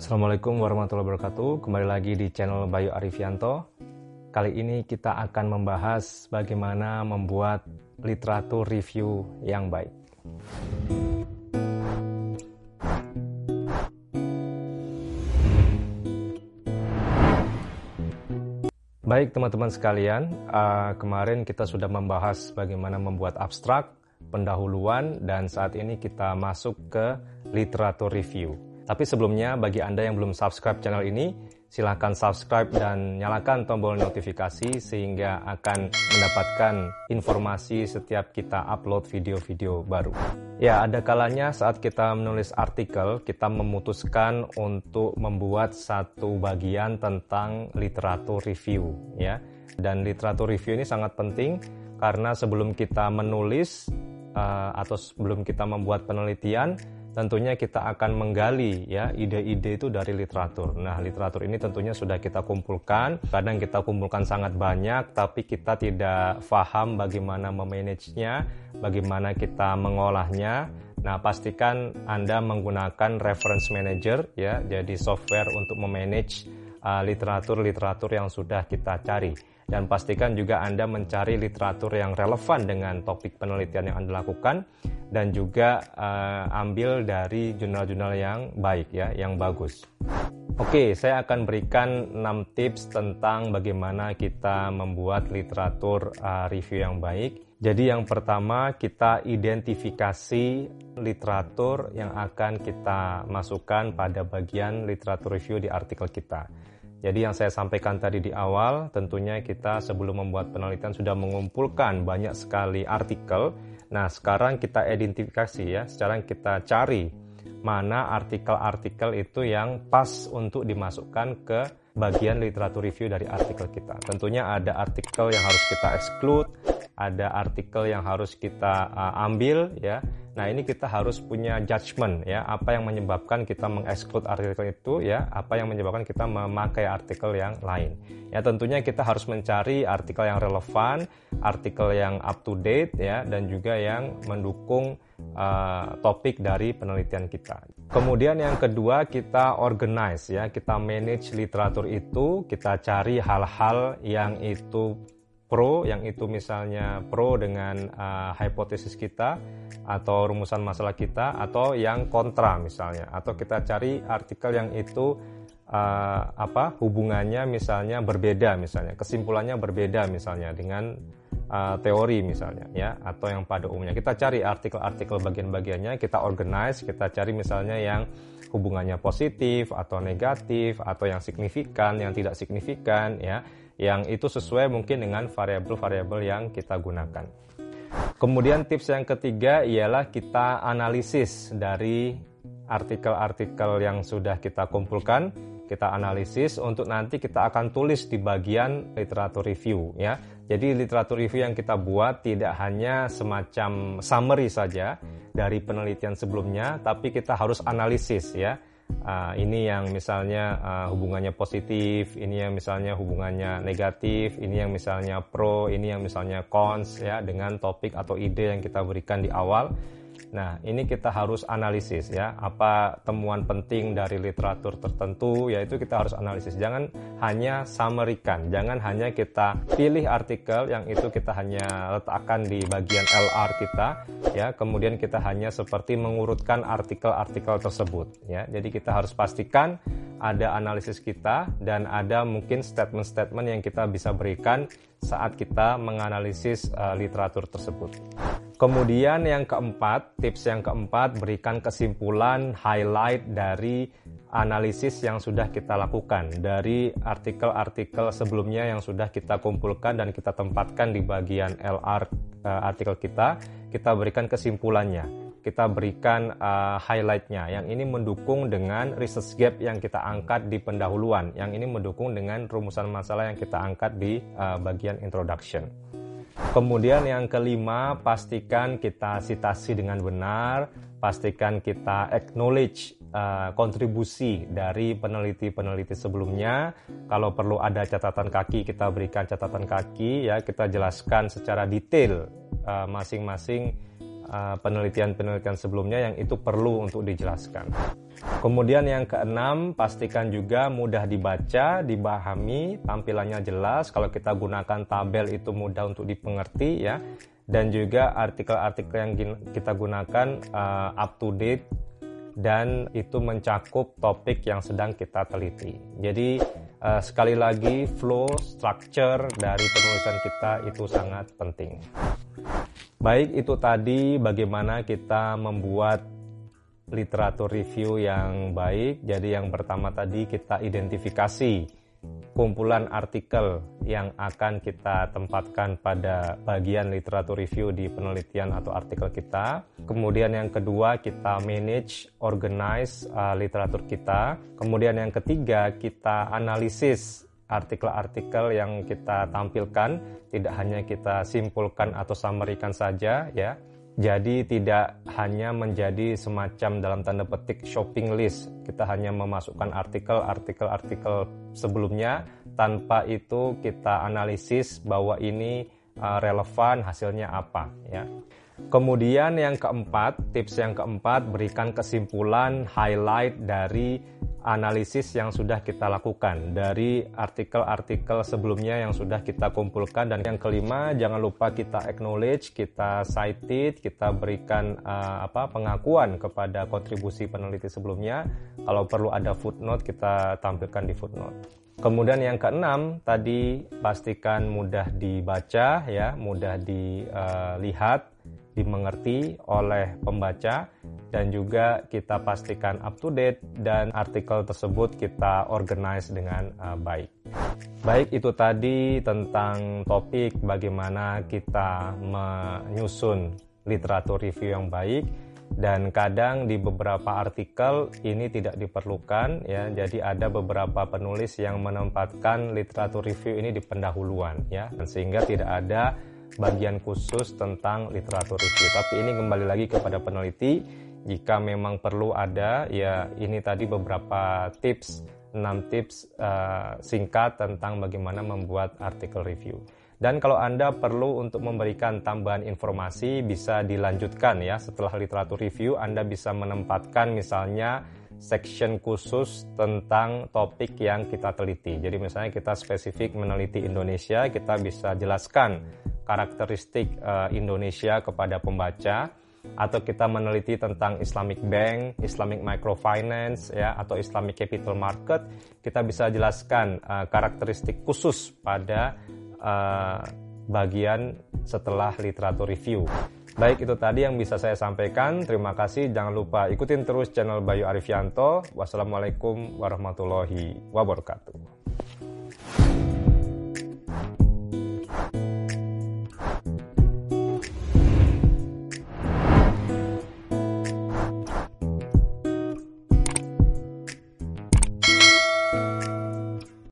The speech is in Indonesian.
Assalamualaikum warahmatullahi wabarakatuh. Kembali lagi di channel Bayu Arifianto. Kali ini kita akan membahas bagaimana membuat literatur review yang baik. Baik teman-teman sekalian, uh, kemarin kita sudah membahas bagaimana membuat abstrak, pendahuluan, dan saat ini kita masuk ke literatur review. Tapi sebelumnya, bagi Anda yang belum subscribe channel ini, silahkan subscribe dan nyalakan tombol notifikasi sehingga akan mendapatkan informasi setiap kita upload video-video baru. Ya, ada kalanya saat kita menulis artikel, kita memutuskan untuk membuat satu bagian tentang literatur review, ya. Dan literatur review ini sangat penting karena sebelum kita menulis uh, atau sebelum kita membuat penelitian, tentunya kita akan menggali ya ide-ide itu dari literatur. Nah, literatur ini tentunya sudah kita kumpulkan. Kadang kita kumpulkan sangat banyak, tapi kita tidak paham bagaimana memanagenya, bagaimana kita mengolahnya. Nah, pastikan Anda menggunakan reference manager ya, jadi software untuk memanage uh, literatur-literatur uh, yang sudah kita cari dan pastikan juga Anda mencari literatur yang relevan dengan topik penelitian yang Anda lakukan dan juga uh, ambil dari jurnal-jurnal yang baik ya, yang bagus. Oke, saya akan berikan 6 tips tentang bagaimana kita membuat literatur uh, review yang baik. Jadi yang pertama kita identifikasi literatur yang akan kita masukkan pada bagian literatur review di artikel kita. Jadi yang saya sampaikan tadi di awal, tentunya kita sebelum membuat penelitian sudah mengumpulkan banyak sekali artikel. Nah, sekarang kita identifikasi ya, sekarang kita cari mana artikel-artikel itu yang pas untuk dimasukkan ke bagian literatur review dari artikel kita. Tentunya ada artikel yang harus kita exclude, ada artikel yang harus kita uh, ambil ya. Nah, ini kita harus punya judgement ya, apa yang menyebabkan kita mengeksklud artikel itu ya, apa yang menyebabkan kita memakai artikel yang lain. Ya, tentunya kita harus mencari artikel yang relevan, artikel yang up to date ya dan juga yang mendukung uh, topik dari penelitian kita. Kemudian yang kedua kita organize ya, kita manage literatur itu, kita cari hal-hal yang itu pro yang itu misalnya pro dengan uh, hipotesis kita atau rumusan masalah kita atau yang kontra misalnya. Atau kita cari artikel yang itu uh, apa hubungannya misalnya berbeda misalnya kesimpulannya berbeda misalnya dengan uh, teori misalnya ya atau yang pada umumnya. Kita cari artikel-artikel bagian-bagiannya kita organize kita cari misalnya yang hubungannya positif atau negatif atau yang signifikan yang tidak signifikan ya yang itu sesuai mungkin dengan variabel-variabel yang kita gunakan. Kemudian tips yang ketiga ialah kita analisis dari artikel-artikel yang sudah kita kumpulkan, kita analisis untuk nanti kita akan tulis di bagian literatur review ya. Jadi literatur review yang kita buat tidak hanya semacam summary saja dari penelitian sebelumnya, tapi kita harus analisis ya uh, ini yang misalnya uh, hubungannya positif, ini yang misalnya hubungannya negatif, ini yang misalnya pro, ini yang misalnya cons ya dengan topik atau ide yang kita berikan di awal. Nah, ini kita harus analisis ya, apa temuan penting dari literatur tertentu, yaitu kita harus analisis. Jangan hanya summary jangan hanya kita pilih artikel yang itu kita hanya letakkan di bagian LR kita, ya, kemudian kita hanya seperti mengurutkan artikel-artikel tersebut, ya. Jadi kita harus pastikan ada analisis kita dan ada mungkin statement-statement yang kita bisa berikan saat kita menganalisis uh, literatur tersebut. Kemudian yang keempat, tips yang keempat berikan kesimpulan highlight dari analisis yang sudah kita lakukan dari artikel-artikel sebelumnya yang sudah kita kumpulkan dan kita tempatkan di bagian LR uh, artikel kita, kita berikan kesimpulannya kita berikan uh, highlightnya. Yang ini mendukung dengan research gap yang kita angkat di pendahuluan. Yang ini mendukung dengan rumusan masalah yang kita angkat di uh, bagian introduction. Kemudian yang kelima, pastikan kita citasi dengan benar, pastikan kita acknowledge uh, kontribusi dari peneliti-peneliti sebelumnya. Kalau perlu ada catatan kaki, kita berikan catatan kaki ya, kita jelaskan secara detail masing-masing uh, uh, penelitian-penelitian sebelumnya yang itu perlu untuk dijelaskan. Kemudian yang keenam, pastikan juga mudah dibaca, dipahami, tampilannya jelas. Kalau kita gunakan tabel itu mudah untuk dipengerti ya. Dan juga artikel-artikel yang kita gunakan uh, up to date dan itu mencakup topik yang sedang kita teliti. Jadi uh, sekali lagi flow structure dari penulisan kita itu sangat penting. Baik itu tadi bagaimana kita membuat literatur review yang baik. Jadi yang pertama tadi kita identifikasi kumpulan artikel yang akan kita tempatkan pada bagian literatur review di penelitian atau artikel kita. Kemudian yang kedua kita manage, organize uh, literatur kita. Kemudian yang ketiga kita analisis artikel-artikel yang kita tampilkan, tidak hanya kita simpulkan atau summary saja ya. Jadi tidak hanya menjadi semacam dalam tanda petik shopping list. Kita hanya memasukkan artikel-artikel-artikel sebelumnya tanpa itu kita analisis bahwa ini uh, relevan hasilnya apa ya. Kemudian yang keempat, tips yang keempat berikan kesimpulan highlight dari analisis yang sudah kita lakukan dari artikel-artikel sebelumnya yang sudah kita kumpulkan dan yang kelima jangan lupa kita acknowledge, kita cited, kita berikan uh, apa pengakuan kepada kontribusi peneliti sebelumnya. Kalau perlu ada footnote kita tampilkan di footnote. Kemudian yang keenam tadi pastikan mudah dibaca ya, mudah dilihat, dimengerti oleh pembaca dan juga kita pastikan up to date dan artikel tersebut kita organize dengan uh, baik. Baik itu tadi tentang topik bagaimana kita menyusun literatur review yang baik. Dan kadang di beberapa artikel ini tidak diperlukan ya. Jadi ada beberapa penulis yang menempatkan literatur review ini di pendahuluan ya. Dan sehingga tidak ada bagian khusus tentang literatur review. Tapi ini kembali lagi kepada peneliti. Jika memang perlu ada ya ini tadi beberapa tips 6 tips uh, singkat tentang bagaimana membuat artikel review. Dan kalau Anda perlu untuk memberikan tambahan informasi bisa dilanjutkan ya. Setelah literatur review Anda bisa menempatkan misalnya section khusus tentang topik yang kita teliti. Jadi misalnya kita spesifik meneliti Indonesia, kita bisa jelaskan karakteristik uh, Indonesia kepada pembaca atau kita meneliti tentang Islamic Bank, Islamic Microfinance ya atau Islamic Capital Market, kita bisa jelaskan uh, karakteristik khusus pada uh, bagian setelah literatur review. Baik itu tadi yang bisa saya sampaikan. Terima kasih. Jangan lupa ikutin terus channel Bayu Arifianto. Wassalamualaikum warahmatullahi wabarakatuh.